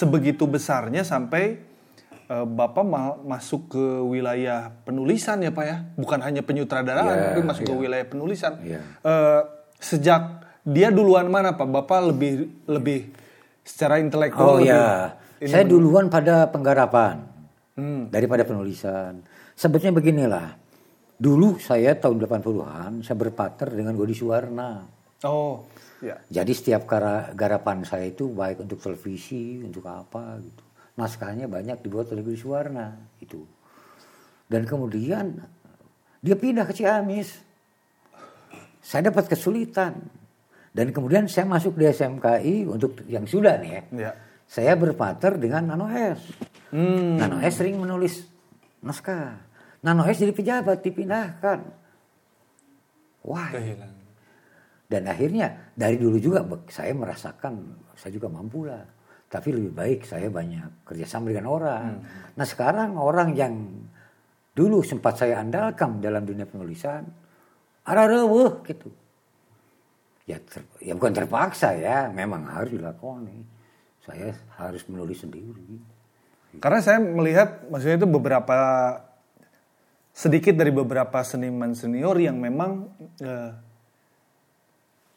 sebegitu besarnya sampai uh, Bapak ma masuk ke wilayah penulisan ya Pak ya? Bukan hanya penyutradaraan, yeah, tapi masuk yeah. ke wilayah penulisan. Yeah. Iya. Uh, sejak dia duluan mana Pak? Bapak lebih lebih secara intelektual. Oh ya, saya duluan pada penggarapan hmm. daripada penulisan. Sebetulnya beginilah. Dulu saya tahun 80-an saya berpartner dengan Godi Suwarna. Oh, ya. Jadi setiap garapan saya itu baik untuk televisi, untuk apa gitu. Naskahnya banyak dibuat oleh Godi Suwarna itu. Dan kemudian dia pindah ke Ciamis. Saya dapat kesulitan. Dan kemudian saya masuk di SMKI untuk yang sudah nih ya. ya. Saya berpartner dengan Nano S. Hmm. Nano S sering menulis naskah. Nano S jadi pejabat dipindahkan. Wah. Dan akhirnya dari dulu juga saya merasakan saya juga mampu lah. Tapi lebih baik saya banyak kerjasama dengan orang. Hmm. Nah sekarang orang yang dulu sempat saya andalkan dalam dunia penulisan, ada reweh gitu. Ya, ter, ya bukan terpaksa ya, memang harus dilakoni. Saya harus menulis sendiri. Karena saya melihat maksudnya itu beberapa sedikit dari beberapa seniman senior yang memang uh,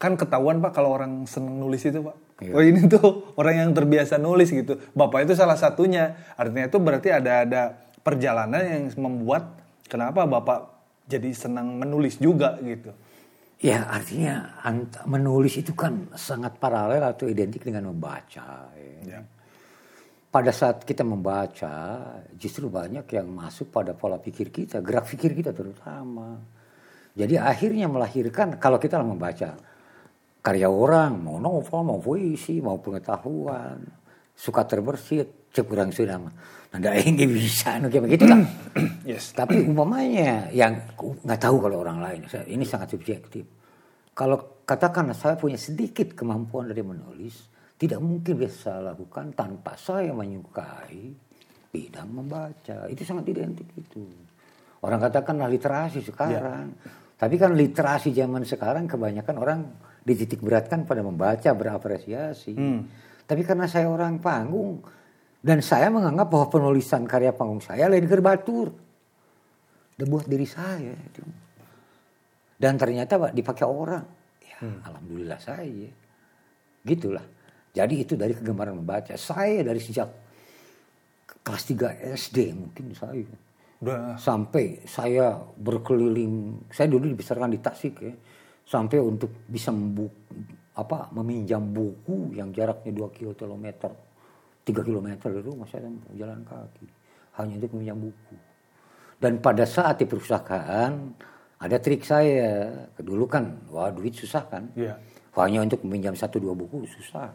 kan ketahuan pak kalau orang seneng nulis itu pak. Iya. Oh ini tuh orang yang terbiasa nulis gitu. Bapak itu salah satunya. Artinya itu berarti ada ada perjalanan yang membuat kenapa bapak jadi senang menulis juga gitu. Ya artinya menulis itu kan sangat paralel atau identik dengan membaca. Ya. Ya pada saat kita membaca justru banyak yang masuk pada pola pikir kita, gerak pikir kita terutama. Jadi akhirnya melahirkan kalau kita membaca karya orang, mau novel, mau puisi, mau pengetahuan, suka terbersit, kurang sudah Nanda ini bisa, kayak begitu lah. yes. Tapi umpamanya yang nggak tahu kalau orang lain, ini sangat subjektif. Kalau katakan saya punya sedikit kemampuan dari menulis, tidak mungkin bisa lakukan tanpa saya menyukai tidak membaca. Itu sangat identik itu. Orang katakanlah literasi sekarang. Ya. Tapi kan literasi zaman sekarang kebanyakan orang dititik beratkan pada membaca, berapresiasi. Hmm. Tapi karena saya orang panggung dan saya menganggap bahwa penulisan karya panggung saya lain gerbatur. Dan buat diri saya. Dan ternyata Pak dipakai orang. Ya, hmm. alhamdulillah saya. Gitulah. Jadi itu dari kegemaran membaca. Saya dari sejak kelas 3 SD mungkin saya. Udah. Sampai saya berkeliling, saya dulu dibesarkan di Tasik ya. Sampai untuk bisa membuku, apa meminjam buku yang jaraknya 2 km, 3 km rumah saya jalan kaki. Hanya untuk meminjam buku. Dan pada saat di perusahaan ada trik saya. Dulu kan, wah duit susah kan. Yeah. Hanya untuk meminjam satu dua buku susah.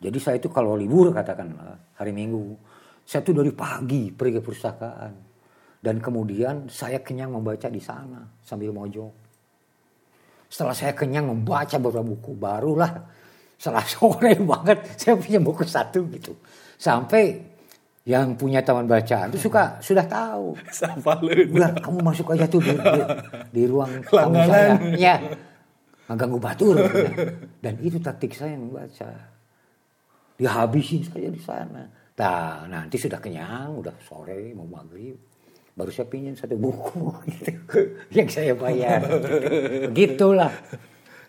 Jadi saya itu kalau libur katakanlah hari Minggu, saya itu dari pagi pergi ke perpustakaan dan kemudian saya kenyang membaca di sana sambil mojok. Setelah saya kenyang membaca beberapa buku, barulah setelah sore banget saya punya buku satu gitu. Sampai yang punya taman bacaan itu suka sudah tahu. Udah kamu masuk aja tuh di, di, di ruang tamu saya. Ya, mengganggu batur. Dan itu taktik saya membaca dihabisin saja di sana. Nah, nanti sudah kenyang, udah sore mau maghrib, baru saya pinjam satu buku gitu, yang saya bayar. Begitulah.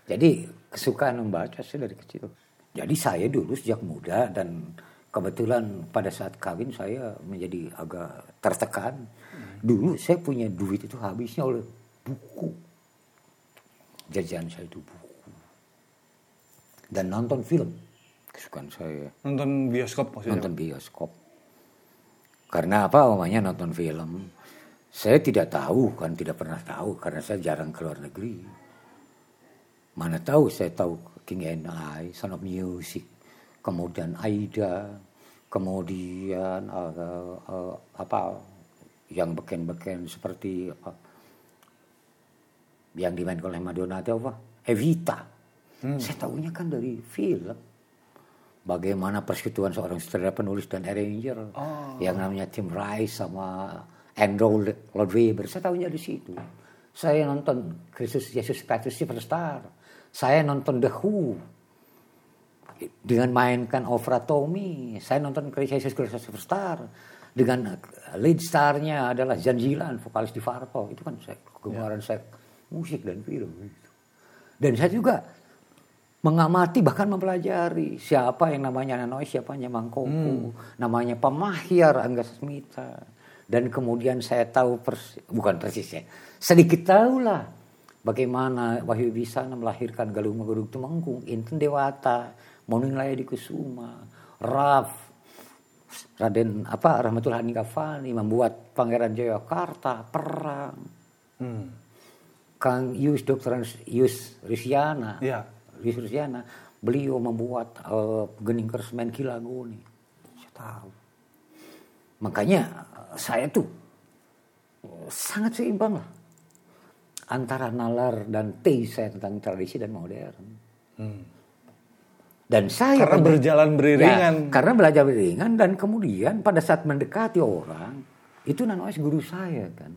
Jadi kesukaan membaca saya dari kecil. Jadi saya dulu sejak muda dan kebetulan pada saat kawin saya menjadi agak tertekan. Dulu saya punya duit itu habisnya oleh buku. Jajan saya itu buku. Dan nonton film kesukaan saya. Nonton bioskop maksudnya? Nonton bioskop. Karena apa namanya nonton film? Saya tidak tahu kan tidak pernah tahu karena saya jarang keluar negeri. Mana tahu saya tahu King and I, Son of Music, kemudian Aida, kemudian uh, uh, apa yang beken-beken seperti apa yang dimainkan oleh Madonna atau apa Evita. Hmm. Saya tahunya kan dari film bagaimana persekutuan seorang sutradara penulis dan arranger. Oh. yang namanya Tim Rice sama Andrew Lloyd Webber saya tahunya di situ. Saya nonton Kristus Yesus Kristus Superstar. Saya nonton The Who. Dengan mainkan Ofra Tommy, saya nonton Crazy Christ Superstar. Dengan lead starnya adalah Zanzilan, vokalis di Farpo. Itu kan saya kegemaran saya musik dan film gitu. Dan saya juga mengamati bahkan mempelajari siapa yang namanya Nanoy, siapa yang Mangkoko, namanya Pemahyar Angga Smita. Dan kemudian saya tahu persis, bukan persis ya, sedikit tahu lah bagaimana Wahyu Bisana melahirkan Galuh Megurug Temenggung, Inten Dewata, Moning di Kusuma, Raf, Raden apa Rahmatullah Kafani membuat Pangeran Jayakarta perang. Hmm. Kang Yus Dokter Yus Risiana, Ya. Yus Risiana, beliau membuat uh, Gening Kersmen Kilagoni. Saya tahu. Makanya eh, saya tuh eh, sangat seimbang lah antara nalar dan taste saya tentang tradisi dan modern. Hmm. Dan saya Karena pada- berjalan beriringan. Ya, karena belajar beriringan dan kemudian pada saat mendekati orang itu Nanoes guru saya kan.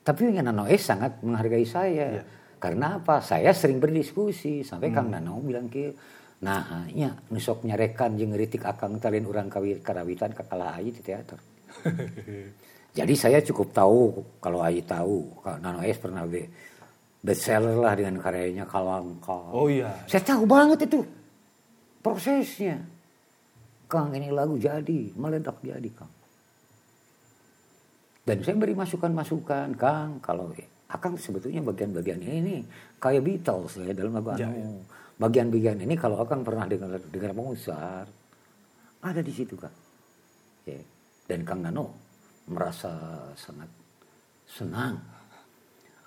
Tapi Nanoes sangat menghargai saya. Iya. Karena apa? Saya sering berdiskusi sampai Hmm. Kang Nano bilang ke Nah, nya nusok nyarekan jeung ngeritik akang talin urang kawit karawitan kakalah ayi di teater. Jadi saya cukup tahu kalau Ayi tahu, kalau Nano Es pernah be bestseller lah dengan karyanya Kalangka. Oh iya. Saya tahu banget itu prosesnya. Kang ini lagu jadi, meledak jadi Kang. Dan saya beri masukan-masukan, Kang, kalau Akang sebetulnya bagian-bagian ini kayak Beatles ya dalam lagu Ya, anu. Bagian-bagian ini kalau Akang pernah dengar dengar Mozart, ada di situ Kang. Ya. Dan Kang Nano merasa sangat senang.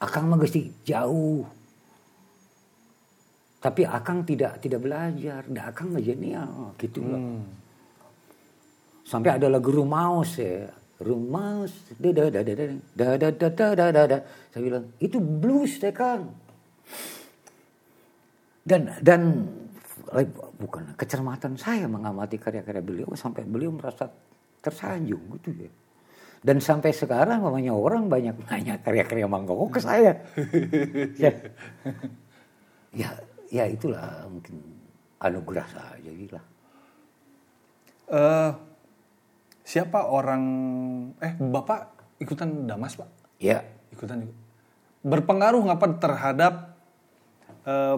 Akang mah jauh tapi Akang tidak tidak belajar, dan Akang nggak genial gitu loh. Hmm. Sampai ada lagu Rumaus ya, Rumaus, da da da da da da da da da da. Saya bilang itu blues deh Kang. Dan dan eh, bukan kecermatan saya mengamati karya-karya beliau sampai beliau merasa tersanjung gitu ya. Dan sampai sekarang namanya orang banyak nanya karya-karya Mangkoko ke saya. ya. ya, ya itulah mungkin anugerah saja gitu lah. Siapa orang eh bapak ikutan damas pak? Ya, Ikutan ikut. Berpengaruh nggak pak terhadap eh,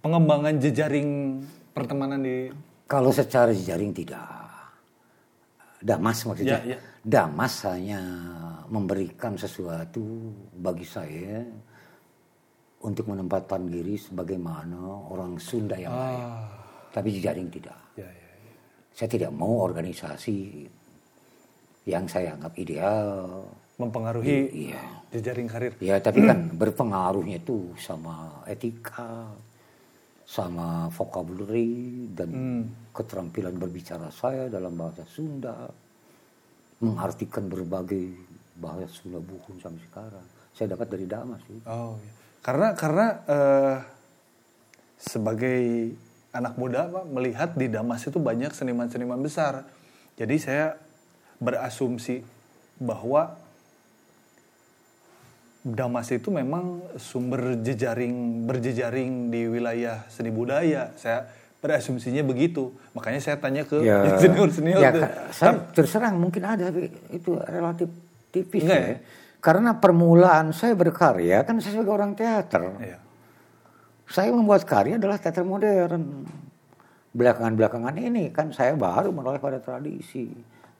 pengembangan jejaring pertemanan di kalau secara jejaring tidak. Damas maksudnya. Ya, ya. Damas hanya memberikan sesuatu bagi saya untuk menempatkan diri sebagaimana orang Sunda yang lain. ah, Tapi jejaring tidak. ya, ya, ya. Saya tidak mau organisasi yang saya anggap ideal. mempengaruhi Iya. jejaring karir. Ya, tapi kan berpengaruhnya itu sama etika, sama vocabulary dan keterampilan berbicara saya dalam bahasa Sunda, mengartikan berbagai bahasa Sunda buku sampai sekarang. Saya dapat dari Damas sih. Oh, iya. karena karena eh, sebagai anak muda pak melihat di Damas itu banyak seniman-seniman besar. Jadi saya berasumsi bahwa Damas itu memang sumber jejaring berjejaring di wilayah seni budaya. Saya berasumsinya begitu. Makanya saya tanya ke ya, tuh. ka- saya terserang mungkin ada tapi itu relatif tipis Enggak ya. ya? Karena permulaan saya berkarya kan saya sebagai orang teater. Iya. Saya membuat karya adalah teater modern. Belakangan-belakangan ini kan saya baru menoleh pada tradisi.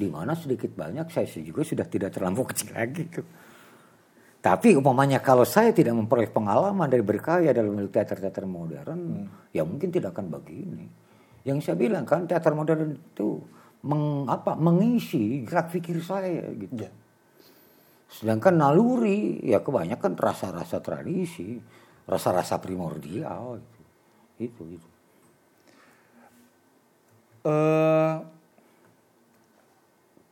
Di mana sedikit banyak saya juga sudah tidak terlampau kecil lagi tuh. Tapi umpamanya kalau saya tidak memperoleh pengalaman dari berkarya dalam teater-teater modern, ya mungkin tidak akan begini. Yang saya bilang kan teater modern itu meng, apa, mengisi gerak pikir saya gitu. Iya. Sedangkan naluri ya kebanyakan rasa-rasa tradisi, rasa-rasa primordial itu. Itu itu. eh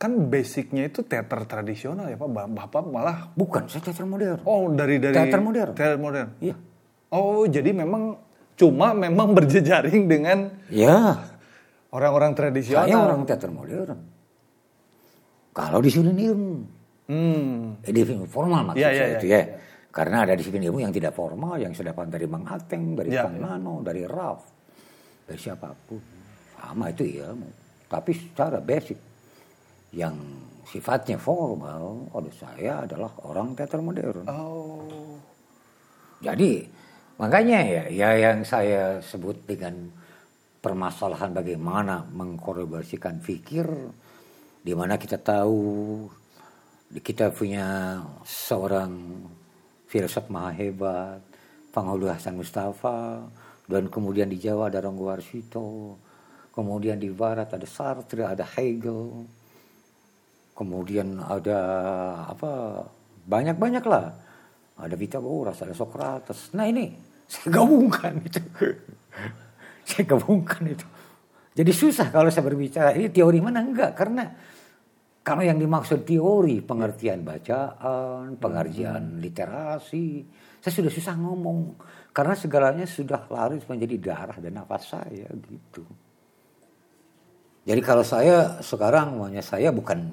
kan basicnya itu teater tradisional ya pak. Ba- Bapak malah Bukan, saya teater modern. oh dari dari Teater modern. Teater modern. Iya. Oh jadi memang cuma memang berjejaring dengan Ya, orang-orang tradisional. saya orang teater modern. Kalau disiplin ilmu, Hmm. eh, disiplin formal maksud iya, saya iya, itu ya. Karena ada disiplin ilmu yang tidak formal, yang saya dapat dari Mang Ateng, dari Iya, Kang iya. Nano, dari Raf. dari siapa pun sama itu ilmu tapi secara basic yang sifatnya formal oleh saya adalah orang teater modern Oh. jadi makanya ya ya yang saya sebut dengan permasalahan bagaimana mengkolaborasikan pikir di mana kita tahu kita punya seorang filsuf maha hebat Panghulu Hasan Mustafa dan kemudian di Jawa ada Ronggo Warsito kemudian di Barat ada Sartre ada Hegel kemudian ada apa banyak-banyak lah. Ada Pythagoras ada Socrates. Nah ini saya gabungkan itu. Saya gabungkan itu. Jadi susah kalau saya berbicara. Ini teori mana? Enggak karena kalau yang dimaksud teori pengertian bacaan pengertian literasi saya sudah susah ngomong. Karena segalanya sudah larut menjadi darah dan nafas saya gitu. Jadi kalau saya sekarang maunya saya bukan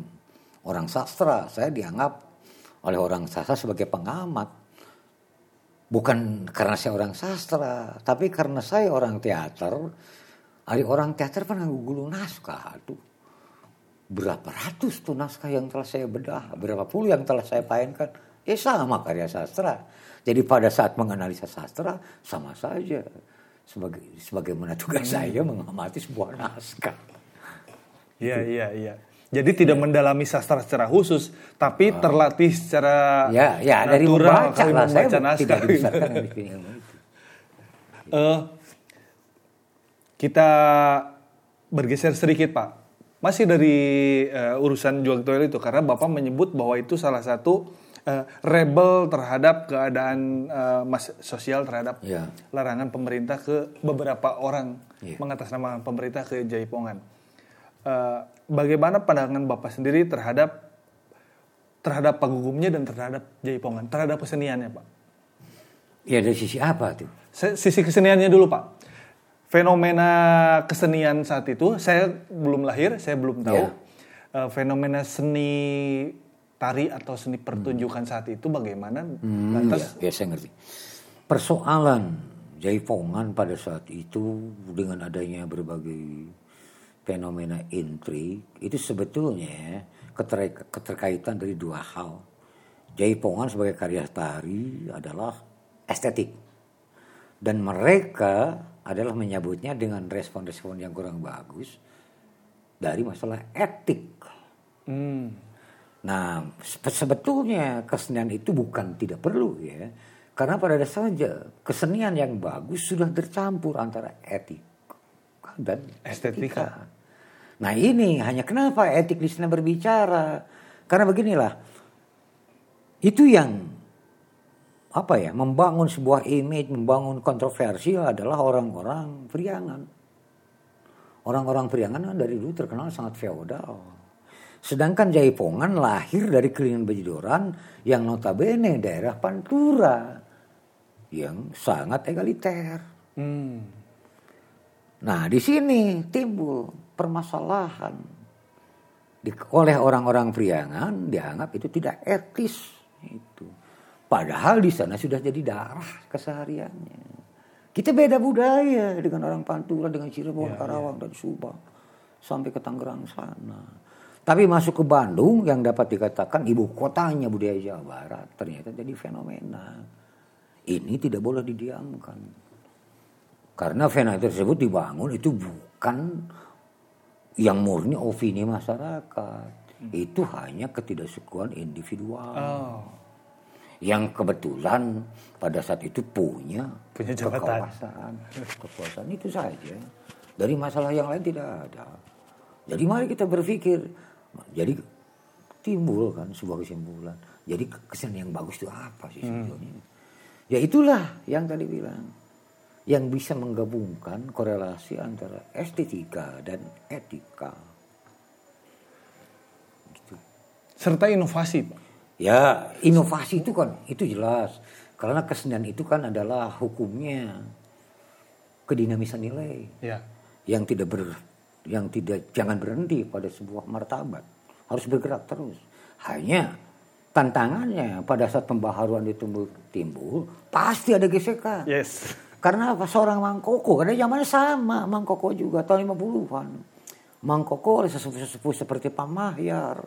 orang sastra, saya dianggap oleh orang sastra sebagai pengamat. Bukan karena saya orang sastra, tapi karena saya orang teater. Hari orang teater pernah gulu naskah. Aduh, berapa ratus tuh naskah yang telah saya bedah, berapa puluh yang telah saya painkan. Ya sama karya sastra. Jadi pada saat menganalisa sastra sama saja sebagai sebagaimana tugas saya mengamati sebuah naskah. Iya, iya, iya. Jadi tidak mendalami sastra secara khusus, tapi terlatih secara Ya, ya dari natural membaca lah. Saya membaca tidak naskah. ilmu itu. Eh, kita bergeser sedikit Pak. Masih dari eh, urusan jual toil itu karena Bapak menyebut bahwa itu salah satu eh, rebel terhadap keadaan eh, mas sosial terhadap Ya. larangan pemerintah ke beberapa orang Iya. mengatasnamakan pemerintah ke Jaipongan. Eh, bagaimana pandangan Bapak sendiri terhadap terhadap pagugumnya dan terhadap Jaipongan, terhadap keseniannya Pak? Ya dari sisi apa tuh? Sisi keseniannya dulu pak fenomena kesenian saat itu saya belum lahir saya belum tahu Iya. Eh, fenomena seni tari atau seni pertunjukan saat itu bagaimana Hmm, lantas ya, ya saya ngerti. Persoalan Jaipongan pada saat itu dengan adanya berbagai fenomena intrik itu sebetulnya keter- keterkaitan dari dua hal. Jaipongan sebagai karya tari adalah estetik dan mereka adalah menyebutnya dengan respon-respon yang kurang bagus dari masalah etik. Hmm, Nah, se- sebetulnya kesenian itu bukan tidak perlu ya. Karena pada dasarnya kesenian yang bagus sudah tercampur antara etik dan Estetika. Nah ini hanya kenapa etik sana berbicara. Karena beginilah. Itu yang apa ya membangun sebuah image, membangun kontroversi adalah orang-orang priangan. Orang-orang priangan kan dari dulu terkenal sangat feodal. Sedangkan Jaipongan lahir dari kelingan Bejidoran yang notabene daerah Pantura yang sangat egaliter. hmm, Nah, di sini timbul permasalahan. Di, oleh orang-orang Priangan dianggap itu tidak etis itu. Padahal di sana sudah jadi darah kesehariannya. Kita beda budaya dengan orang Pantura, dengan Cirebon, Karawang dan Subang sampai ke Tangerang sana. Tapi masuk ke Bandung yang dapat dikatakan ibu kotanya budaya Jawa Barat ternyata jadi fenomena. Ini tidak boleh didiamkan. Karena fenomena tersebut dibangun itu bukan yang murni opini masyarakat. Itu hanya ketidaksukuan individual. oh, Yang kebetulan pada saat itu punya, Punya jabatan. kekuasaan. Kekuasaan itu saja. Dari masalah yang lain tidak ada. Jadi mari kita berpikir. Jadi timbul kan sebuah kesimpulan. Jadi kesenian yang bagus itu apa sih sebetulnya? Ya itulah yang tadi bilang yang bisa menggabungkan korelasi antara estetika dan etika. Gitu. serta inovasi pak. Ya inovasi itu kan itu jelas. Karena kesenian itu kan adalah hukumnya. Kedinamisan nilai. Ya. Yang tidak ber yang tidak jangan berhenti pada sebuah martabat. Harus bergerak terus. Hanya tantangannya pada saat pembaharuan itu timbul pasti ada gesekan. Yes Karena apa? Seorang Mangkoko, karena zamannya sama, Mangkoko juga tahun 50-an. Mangkoko oleh sesepuh-sesepuh seperti Pak Mahyar,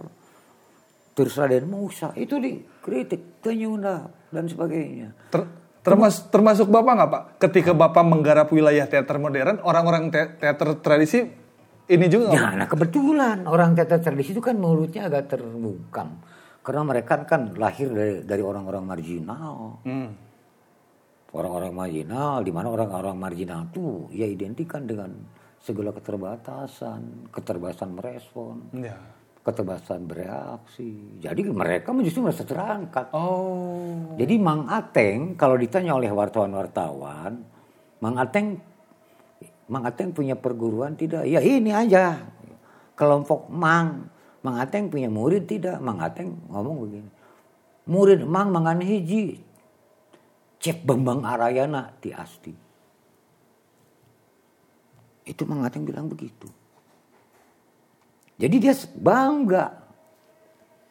terus Raden Musa, itu dikritik, Tenyunda, dan sebagainya. Ter, termas, termasuk Bapak nggak Pak? Ketika Bapak menggarap wilayah teater modern, orang-orang te, teater tradisi ini juga Ya, nah kebetulan orang teater tradisi itu kan mulutnya agak terbungkam. Karena mereka kan lahir dari dari orang-orang marginal. Hmm. Orang-orang marginal, di mana orang-orang marginal itu ya identikan dengan segala keterbatasan, keterbatasan merespon, Ya. keterbatasan bereaksi. Jadi mereka justru merasa terangkat. Oh. Jadi Mang Ateng kalau ditanya oleh wartawan-wartawan, Mang Ateng Mang Ateng punya perguruan tidak? Ya ini aja. Kelompok Mang. Mang Ateng punya murid tidak? Mang Ateng ngomong begini. Murid Mang mangan hiji. Cep Bambang Arayana di Asti. Itu Mang Ateng bilang begitu. Jadi dia bangga.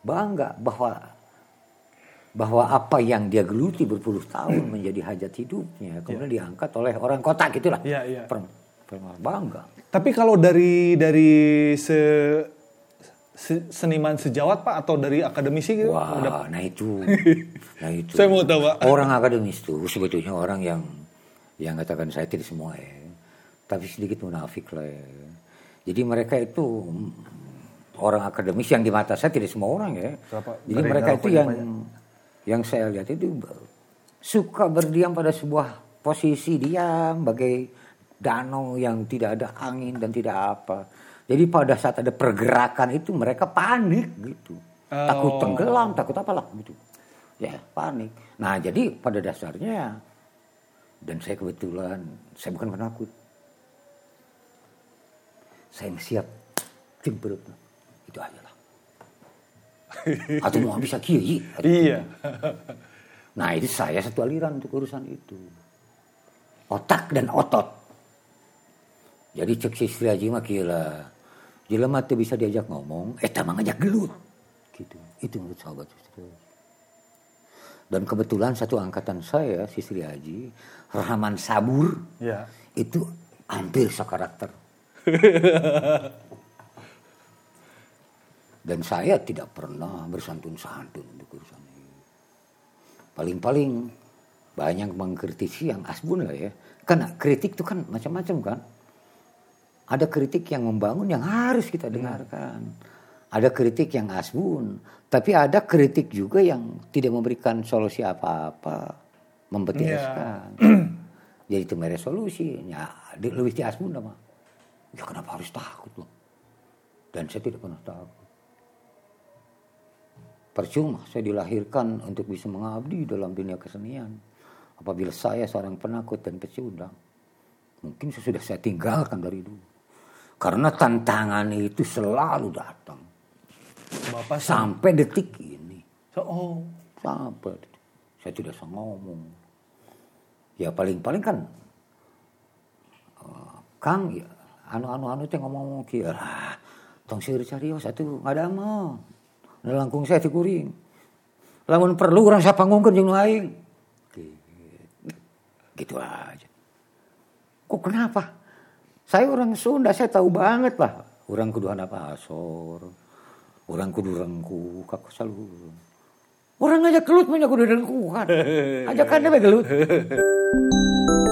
Bangga bahwa bahwa apa yang dia geluti berpuluh tahun menjadi hajat hidupnya kemudian diangkat oleh orang kota gitulah Iya, iya. Per- per- bangga Tapi kalau dari dari se, se- seniman sejawat Pak atau dari akademisi gitu? wah nah itu nah itu Saya mau tahu Pak. orang akademis tuh sebetulnya orang yang yang katakan saya tidak semua ya tapi sedikit munafik lah ya jadi mereka itu orang akademis yang di mata saya tidak semua orang ya Berapa? jadi mereka itu yang banyak. yang saya lihat itu suka berdiam pada sebuah posisi diam bagai danau yang tidak ada angin dan tidak apa jadi pada saat ada pergerakan itu mereka panik gitu. Takut Oh. tenggelam takut apalah gitu. Ya panik. Nah jadi pada dasarnya dan saya kebetulan saya bukan penakut. Saya siap jemput itu aja lah atau mau bisa kiri Iya. nah itu saya satu aliran untuk urusan itu. Otak dan otot. Jadi cek si Sri Haji mah kira jelema teu bisa diajak ngomong eh mah ngajak gelut gitu. Itu menurut sahabat justru dan kebetulan satu angkatan saya si Sri Haji Rahman Sabur Iya. itu hampir sekarakter. Dan saya tidak pernah bersantun-santun untuk urusan ini. Paling-paling banyak mengkritisi yang asbun lah ya. Karena kritik itu kan macam-macam kan ada kritik yang membangun yang harus kita dengarkan. Ada kritik yang asbun. Tapi ada kritik juga yang tidak memberikan solusi apa-apa. Membereskan jadi itu resolusi ya di- lebih di asbun mah ya kenapa harus takut loh dan saya tidak pernah takut. Percuma saya dilahirkan untuk bisa mengabdi dalam dunia kesenian. Apabila saya seorang penakut dan pecundang mungkin saya sudah saya tinggalkan dari dulu karena tantangan itu selalu datang. Bapak sam- sampai detik ini. So, oh. sampai saya tidak bisa ngomong. Ya paling-paling kan eh, Kang ya anu-anu anu teh ngomong kia lah tong seueur carios atuh ngadamel Nah, langkung saya tikuring lamun perlu orang jeung nu aing? Gitu. gitu aja. Kok kenapa saya orang Sunda saya tahu banget lah orang kudu apa asor orang kudu rengku kak saluhur orang ngajak gelut mah kudu rengkuhan. Ajakan dia gelut